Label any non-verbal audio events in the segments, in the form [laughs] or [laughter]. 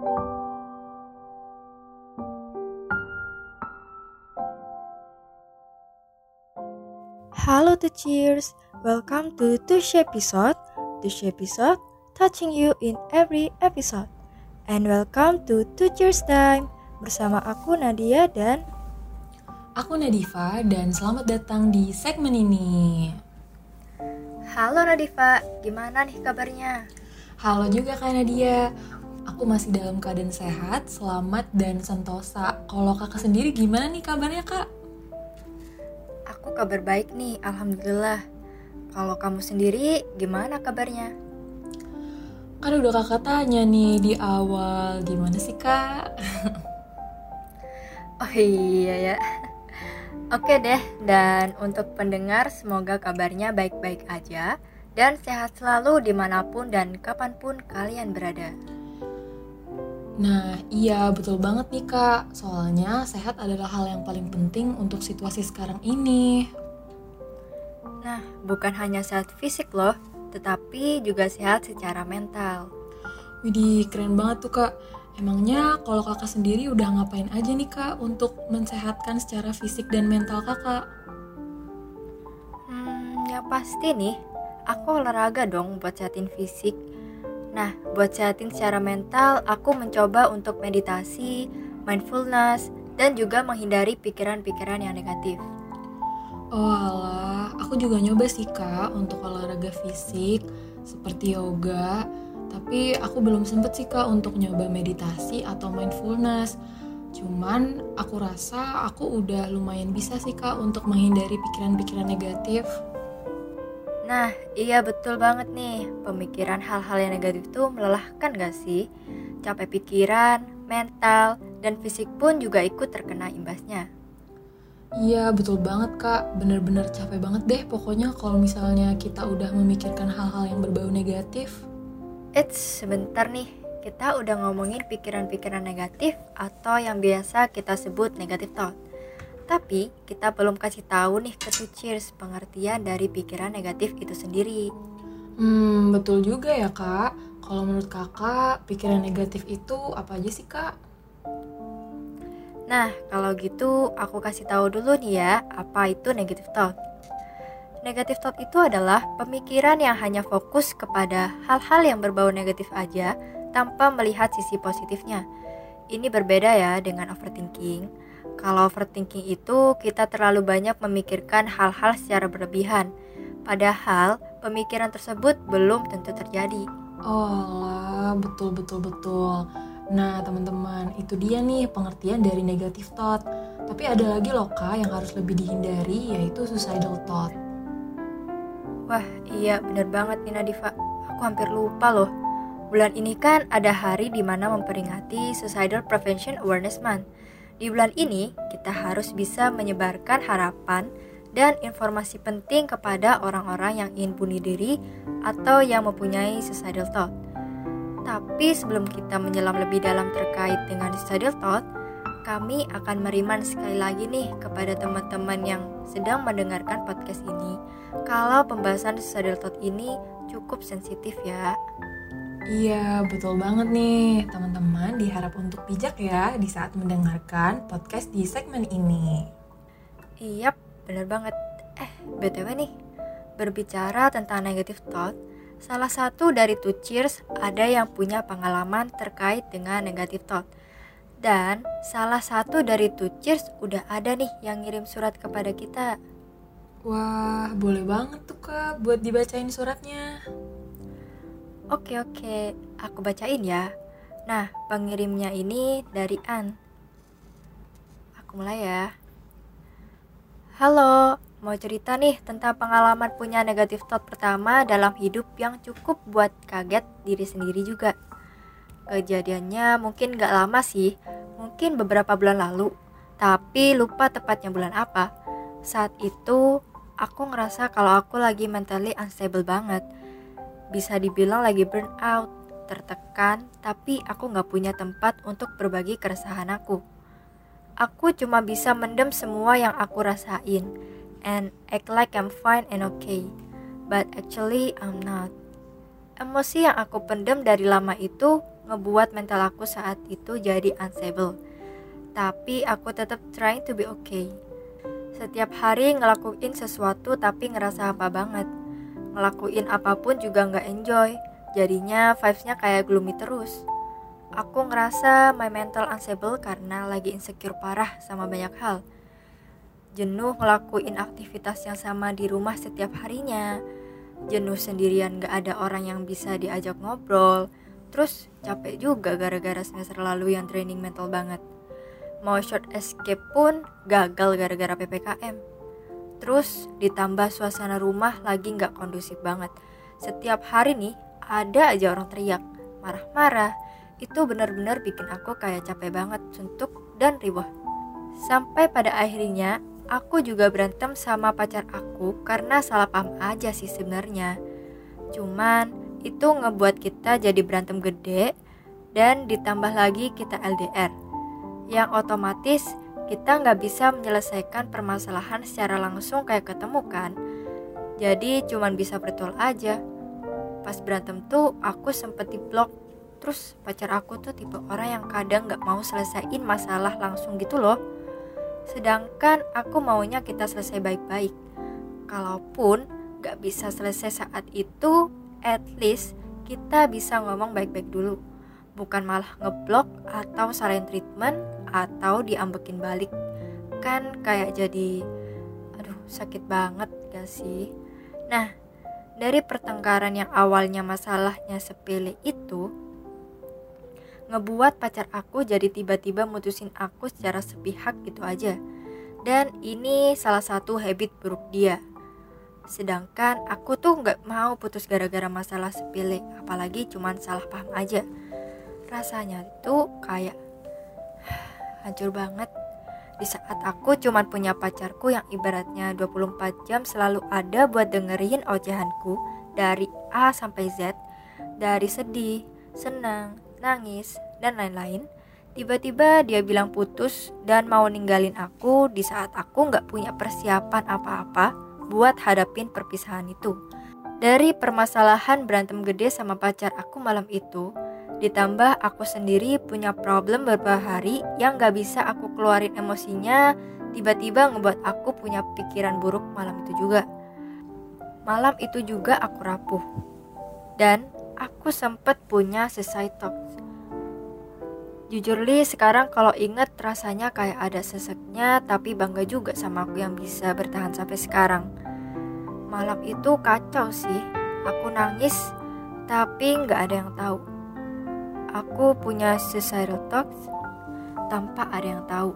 Halo to cheers, welcome to Tush episode. Tush episode touching you in every episode. And welcome to Two Cheers Time bersama aku Nadia dan Aku Nadifa dan selamat datang di segmen ini. Halo Nadifa, gimana nih kabarnya? Halo juga Kak Nadia. Aku masih dalam keadaan sehat, selamat dan sentosa. Kalau kakak sendiri gimana nih kabarnya kak? Aku kabar baik nih, alhamdulillah. Kalau kamu sendiri gimana kabarnya? Kan udah kakak tanya nih di awal, gimana sih kak? [laughs] Oh iya ya. Oke deh, dan untuk pendengar semoga kabarnya baik-baik aja dan sehat selalu di mana pun dan kapan pun kalian berada. Nah iya betul banget nih kak, soalnya sehat adalah hal yang paling penting untuk situasi sekarang ini. Nah, bukan hanya sehat fisik loh, tetapi juga sehat secara mental. Widih keren banget tuh kak. Emangnya kalau kakak sendiri udah ngapain aja nih kak untuk mensehatkan secara fisik dan mental kakak? Hmm, ya pasti nih, aku olahraga dong buat sehatin fisik. Nah, buat sehatin secara mental, aku mencoba untuk meditasi, mindfulness, dan juga menghindari pikiran-pikiran yang negatif. Oh alah, aku juga nyoba sih kak untuk olahraga fisik seperti yoga, tapi aku belum sempet sih kak untuk nyoba meditasi atau mindfulness. Cuman aku rasa aku udah lumayan bisa sih kak untuk menghindari pikiran-pikiran negatif. Nah, iya betul banget nih. Pemikiran hal-hal yang negatif itu melelahkan gak sih? Capek pikiran, mental, dan fisik pun juga ikut terkena imbasnya. Iya betul banget kak, bener-bener capek banget deh pokoknya kalau misalnya kita udah memikirkan hal-hal yang berbau negatif. Eits, sebentar nih. Kita udah ngomongin pikiran-pikiran negatif atau yang biasa kita sebut negative thought. Tapi kita belum kasih tahu nih ke cheers pengertian dari pikiran negatif itu sendiri. Hmm, betul juga ya kak. Kalau menurut kakak, pikiran negatif itu apa aja sih kak? Nah, kalau gitu aku kasih tahu dulu nih ya, apa itu negative thought. Negative thought itu adalah pemikiran yang hanya fokus kepada hal-hal yang berbau negatif aja tanpa melihat sisi positifnya. Ini berbeda ya dengan overthinking. Kalau overthinking itu kita terlalu banyak memikirkan hal-hal secara berlebihan. Padahal pemikiran tersebut belum tentu terjadi. Oh lah, betul betul betul. Nah teman-teman, itu dia nih pengertian dari negative thought. Tapi ada lagi loh kak yang harus lebih dihindari yaitu suicidal thought. Wah, iya bener banget nih Nadifa. Aku hampir lupa loh. Bulan ini kan ada hari di mana memperingati Suicidal Prevention Awareness Month. Di bulan ini, kita harus bisa menyebarkan harapan dan informasi penting kepada orang-orang yang ingin bunuh diri atau yang mempunyai suicidal thought. Tapi sebelum kita menyelam lebih dalam terkait dengan suicidal thought, kami akan meriman sekali lagi nih kepada teman-teman yang sedang mendengarkan podcast ini kalau pembahasan suicidal thought ini cukup sensitif ya. Iya, betul banget nih. Teman-teman diharap untuk bijak ya di saat mendengarkan podcast di segmen ini. Iya, bener banget. Eh, BTW nih, berbicara tentang negative thought, salah satu dari two cheers ada yang punya pengalaman terkait dengan negative thought. Dan salah satu dari two cheers udah ada nih yang ngirim surat kepada kita. Wah, boleh banget tuh kak buat dibacain suratnya. Oke oke, aku bacain ya. Nah, pengirimnya ini dari An. Aku mulai ya. Halo, mau cerita nih tentang pengalaman punya negatif thought pertama dalam hidup yang cukup buat kaget diri sendiri juga. Kejadiannya mungkin gak lama sih, mungkin beberapa bulan lalu, tapi lupa tepatnya bulan apa. Saat itu, aku ngerasa kalau aku lagi mentally unstable banget. Bisa dibilang lagi burn out, tertekan, tapi aku gak punya tempat untuk berbagi keresahan aku. Aku cuma bisa mendem semua yang aku rasain and act like I'm fine and okay. But actually I'm not. Emosi yang aku pendem dari lama itu ngebuat mental aku saat itu jadi unstable. Tapi aku tetap trying to be okay. Setiap hari ngelakuin sesuatu tapi ngerasa apa banget. Ngelakuin apa pun juga nggak enjoy. Jadinya vibesnya kayak gloomy terus. Aku ngerasa my mental unstable karena lagi insecure parah sama banyak hal. Jenuh ngelakuin aktivitas yang sama di rumah setiap harinya. Jenuh sendirian gak ada orang yang bisa diajak ngobrol. Terus capek juga gara-gara semester lalu yang training mental banget. Mau short escape pun gagal gara-gara PPKM. Terus ditambah suasana rumah lagi gak kondusif banget. Setiap hari nih ada aja orang teriak, marah-marah. Itu benar-benar bikin aku kayak capek banget, suntuk dan ribuh. Sampai pada akhirnya aku juga berantem sama pacar aku karena salah paham aja sih sebenarnya. Cuman itu ngebuat kita jadi berantem gede dan ditambah lagi kita LDR. Yang otomatis kita nggak bisa menyelesaikan permasalahan secara langsung kayak ketemu kan. Jadi cuman bisa betul aja. Pas berantem tuh aku sempet diblok. Terus pacar aku tuh tipe orang yang kadang nggak mau selesaiin masalah langsung gitu loh Sedangkan aku maunya kita selesai baik-baik. Kalaupun gak bisa selesai saat itu, at least kita bisa ngomong baik-baik dulu. Bukan malah ngeblok atau salahin treatment atau diambekin balik. Kan kayak jadi, aduh sakit banget gak sih? Nah, dari pertengkaran yang awalnya masalahnya sepele itu, ngebuat pacar aku jadi tiba-tiba mutusin aku secara sepihak gitu aja. Dan ini salah satu habit buruk dia. Sedangkan aku tuh nggak mau putus gara-gara masalah sepele, apalagi cuman salah paham aja. Rasanya itu kayak hancur banget di saat aku cuman punya pacarku yang ibaratnya 24 jam selalu ada buat dengerin ocehanku dari A sampai Z, dari sedih, senang, nangis, dan lain-lain. Tiba-tiba dia bilang putus dan mau ninggalin aku di saat aku nggak punya persiapan apa-apa buat hadapin perpisahan itu. Dari permasalahan berantem gede sama pacar aku malam itu, ditambah aku sendiri punya problem beberapa hari yang gak bisa aku keluarin emosinya, tiba-tiba ngebuat aku punya pikiran buruk malam itu juga. Malam itu juga aku rapuh. Dan aku sempet punya suicide thoughts. Jujur li sekarang kalau inget rasanya kayak ada seseknya tapi bangga juga sama aku yang bisa bertahan sampai sekarang. Malam itu kacau sih, aku nangis tapi nggak ada yang tahu. Aku punya suicidal thoughts tanpa ada yang tahu.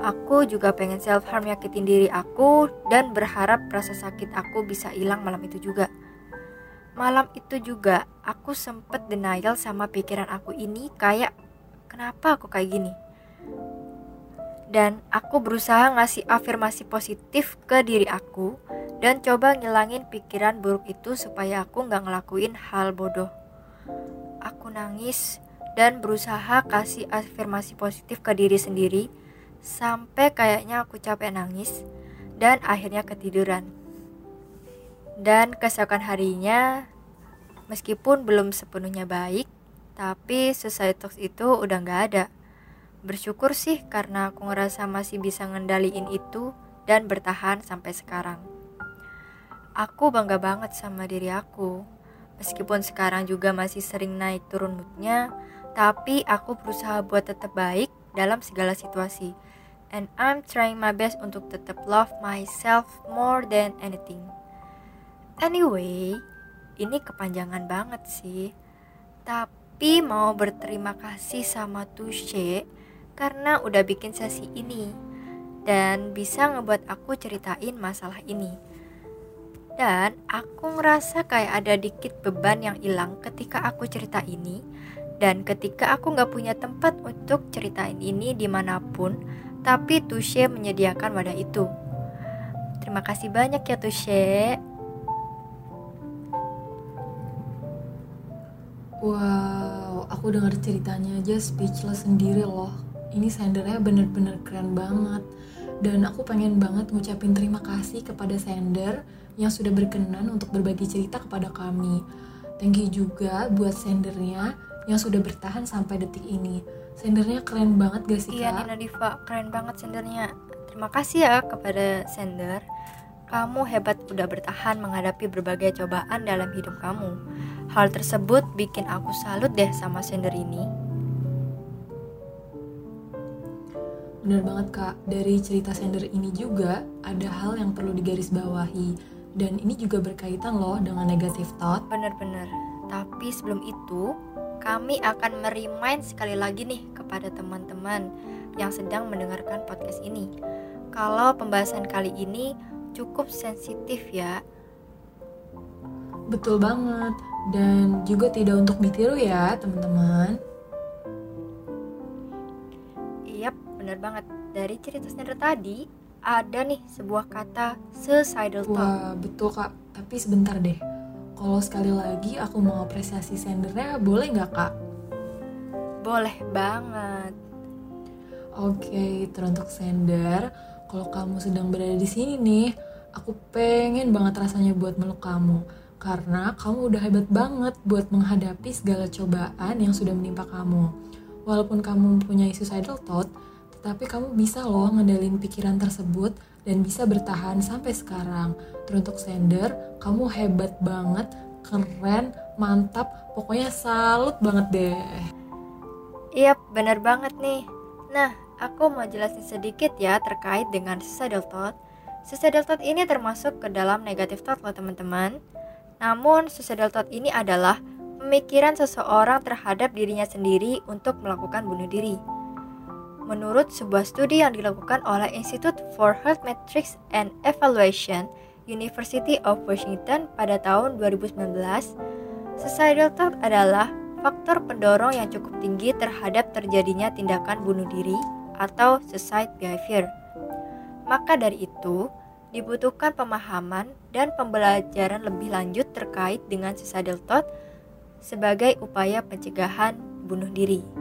Aku juga pengen self harm yakitin diri aku dan berharap rasa sakit aku bisa hilang malam itu juga. Malam itu juga aku sempet denial sama pikiran aku ini kayak kenapa aku kayak gini? Dan aku berusaha ngasih afirmasi positif ke diri aku dan coba ngilangin pikiran buruk itu supaya aku nggak ngelakuin hal bodoh. Aku nangis dan berusaha kasih afirmasi positif ke diri sendiri sampai kayaknya aku capek nangis dan akhirnya ketiduran. Dan keesokan harinya, meskipun belum sepenuhnya baik, tapi society itu udah gak ada. Bersyukur sih karena aku ngerasa masih bisa ngendaliin itu dan bertahan sampai sekarang. Aku bangga banget sama diri aku. Meskipun sekarang juga masih sering naik turun moodnya, tapi aku berusaha buat tetap baik dalam segala situasi. And I'm trying my best untuk tetap love myself more than anything. Anyway, ini kepanjangan banget sih. Tapi mau berterima kasih sama Tushe karena udah bikin sesi ini dan bisa ngebuat aku ceritain masalah ini. Dan aku ngerasa kayak ada dikit beban yang hilang ketika aku cerita ini dan ketika aku nggak punya tempat untuk ceritain ini di mana pun, tapi Tushe menyediakan wadah itu. Terima kasih banyak ya Tushe. Wow, aku dengar ceritanya aja speechless sendiri loh. Ini sendernya bener-bener keren banget. Dan aku pengen banget ngucapin terima kasih kepada sender yang sudah berkenan untuk berbagi cerita kepada kami. Thank you juga buat sendernya yang sudah bertahan sampai detik ini. Sendernya keren banget gak sih Iya kak? Nina Diva, keren banget sendernya. Terima kasih ya kepada sender. Kamu hebat udah bertahan menghadapi berbagai cobaan dalam hidup kamu. Hal tersebut bikin aku salut deh sama sender ini. Bener banget kak, dari cerita sender ini juga ada hal yang perlu digarisbawahi dan ini juga berkaitan loh dengan negatif thought. Bener-bener. Tapi sebelum itu, kami akan merimain sekali lagi nih kepada teman-teman yang sedang mendengarkan podcast ini. Kalau pembahasan kali ini cukup sensitif ya. Betul banget, dan juga tidak untuk ditiru ya teman-teman. Yap, bener banget. Dari cerita sender tadi, ada nih sebuah kata suicidal thought. Wah betul kak, tapi sebentar deh. Kalau sekali lagi aku mau apresiasi sendernya, boleh nggak kak? Boleh banget. Oke, teruntuk sender, kalau kamu sedang berada di sini nih, aku pengen banget rasanya buat meluk kamu. Karena kamu udah hebat banget buat menghadapi segala cobaan yang sudah menimpa kamu. Walaupun kamu mempunyai suicidal thought, tetapi kamu bisa loh ngendalin pikiran tersebut dan bisa bertahan sampai sekarang. Teruntuk sender, kamu hebat banget, keren, mantap, pokoknya salut banget deh. Iya, bener banget nih. Nah, aku mau jelasin sedikit ya terkait dengan suicidal thought. Suicidal thought ini termasuk ke dalam negative thought loh teman-teman. Namun, suicidal thought ini adalah pemikiran seseorang terhadap dirinya sendiri untuk melakukan bunuh diri. Menurut sebuah studi yang dilakukan oleh Institute for Health Metrics and Evaluation, University of Washington pada tahun 2019, suicidal thought adalah faktor pendorong yang cukup tinggi terhadap terjadinya tindakan bunuh diri atau suicide behavior. Maka dari itu, dibutuhkan pemahaman dan pembelajaran lebih lanjut terkait dengan suicidal thought sebagai upaya pencegahan bunuh diri.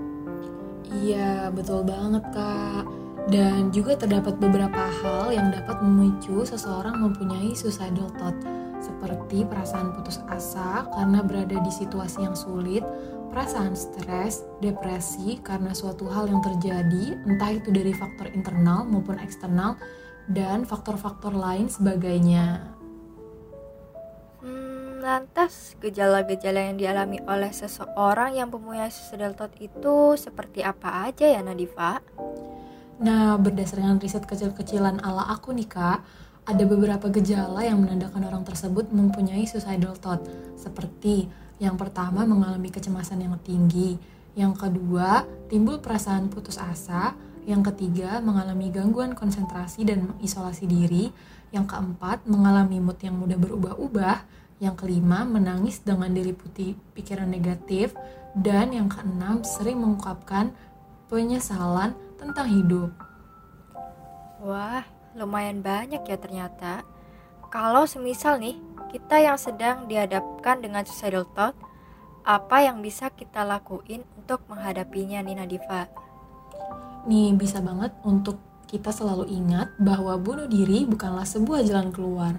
Iya, betul banget, Kak. Dan juga terdapat beberapa hal yang dapat memicu seseorang mempunyai suicidal thought, seperti perasaan putus asa karena berada di situasi yang sulit, perasaan stres, depresi karena suatu hal yang terjadi, entah itu dari faktor internal maupun eksternal, dan faktor-faktor lain sebagainya. Lantas gejala-gejala yang dialami oleh seseorang yang mempunyai suicidal thought itu seperti apa aja ya Nadifa? Nah, berdasarkan riset kecil-kecilan ala aku nih kak, ada beberapa gejala yang menandakan orang tersebut mempunyai suicidal thought, seperti yang pertama mengalami kecemasan yang tinggi, yang kedua timbul perasaan putus asa, yang ketiga mengalami gangguan konsentrasi dan mengisolasi diri, yang keempat mengalami mood yang mudah berubah-ubah, yang kelima menangis dengan diliputi pikiran negatif, dan yang keenam sering mengungkapkan penyesalan tentang hidup. Wah, lumayan banyak ya ternyata. Kalau semisal nih, kita yang sedang dihadapkan dengan suicidal thought, apa yang bisa kita lakuin untuk menghadapinya nih Nadifa? Nih, bisa banget untuk kita selalu ingat bahwa bunuh diri bukanlah sebuah jalan keluar.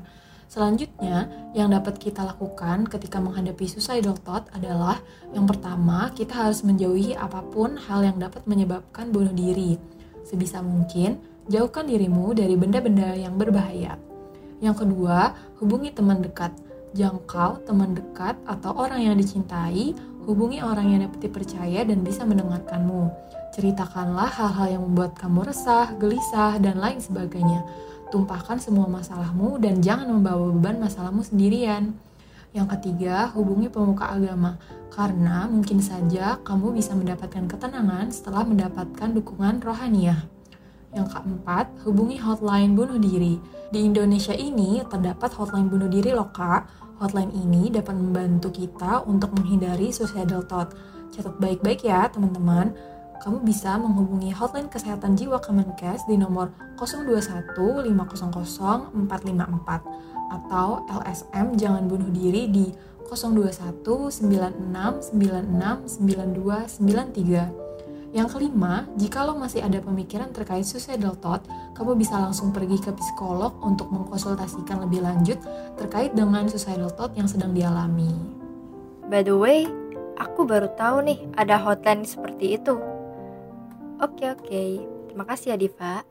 Selanjutnya, yang dapat kita lakukan ketika menghadapi suicidal thought adalah yang pertama, kita harus menjauhi apa pun hal yang dapat menyebabkan bunuh diri. Sebisa mungkin, jauhkan dirimu dari benda-benda yang berbahaya. Yang kedua, hubungi teman dekat. Jangkau teman dekat atau orang yang dicintai, hubungi orang yang dapat dipercaya dan bisa mendengarkanmu. Ceritakanlah hal-hal yang membuat kamu resah, gelisah, dan lain sebagainya. Tumpahkan semua masalahmu dan jangan membawa beban masalahmu sendirian. Yang ketiga, hubungi pemuka agama, karena mungkin saja kamu bisa mendapatkan ketenangan setelah mendapatkan dukungan rohaniah. Yang keempat, hubungi hotline bunuh diri. Di Indonesia ini terdapat hotline bunuh diri loh kak. Hotline ini dapat membantu kita untuk menghindari suicidal thought. Catat baik-baik ya teman-teman. Kamu bisa menghubungi hotline kesehatan jiwa Kemenkes di nomor 021 500 454 atau LSM jangan bunuh diri di 021 96 96 92 93. Yang kelima, jika lo masih ada pemikiran terkait suicidal thought, kamu bisa langsung pergi ke psikolog untuk mengkonsultasikan lebih lanjut terkait dengan suicidal thought yang sedang dialami. By the way, aku baru tahu nih ada hotline seperti itu. Oke oke, terima kasih ya Diva.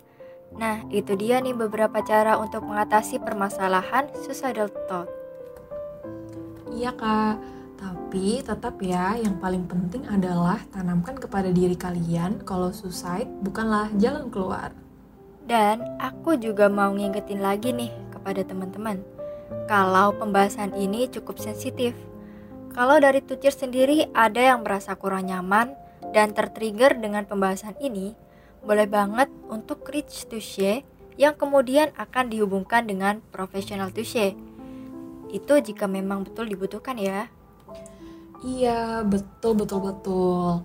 Nah, itu dia nih beberapa cara untuk mengatasi permasalahan suicidal thought. Iya kak, tapi tetap ya yang paling penting adalah tanamkan kepada diri kalian kalau suicide bukanlah jalan keluar. Dan aku juga mau ngingetin lagi nih kepada teman-teman, kalau pembahasan ini cukup sensitif. Kalau dari Tucir sendiri ada yang merasa kurang nyaman dan tertrigger dengan pembahasan ini, boleh banget untuk reach touche yang kemudian akan dihubungkan dengan profesional touche. Itu jika memang betul dibutuhkan ya. Iya, betul betul betul.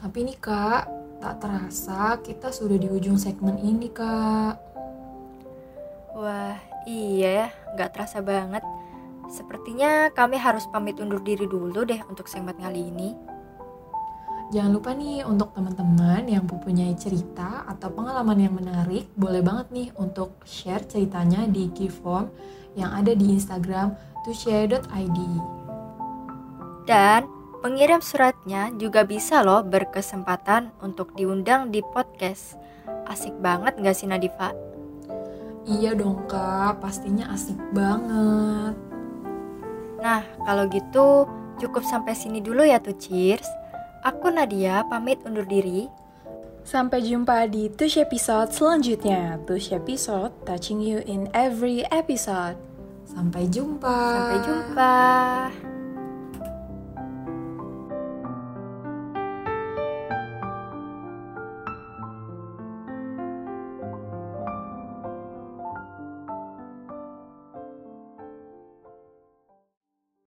Tapi nih kak, tak terasa kita sudah di ujung segmen ini kak. Wah, iya ya, nggak terasa banget. Sepertinya kami harus pamit undur diri dulu deh untuk segmen kali ini. Jangan lupa nih untuk teman-teman yang mempunyai cerita atau pengalaman yang menarik, boleh banget nih untuk share ceritanya di key form yang ada di Instagram share.id. Dan pengirim suratnya juga bisa loh berkesempatan untuk diundang di podcast. Asik banget gak sih Nadifa? Iya dong kak, pastinya asik banget. Nah, kalau gitu cukup sampai sini dulu ya tuh cheers. Aku Nadia pamit undur diri. Sampai jumpa di Tush episode selanjutnya. Tush episode touching you in every episode. Sampai jumpa. Sampai jumpa.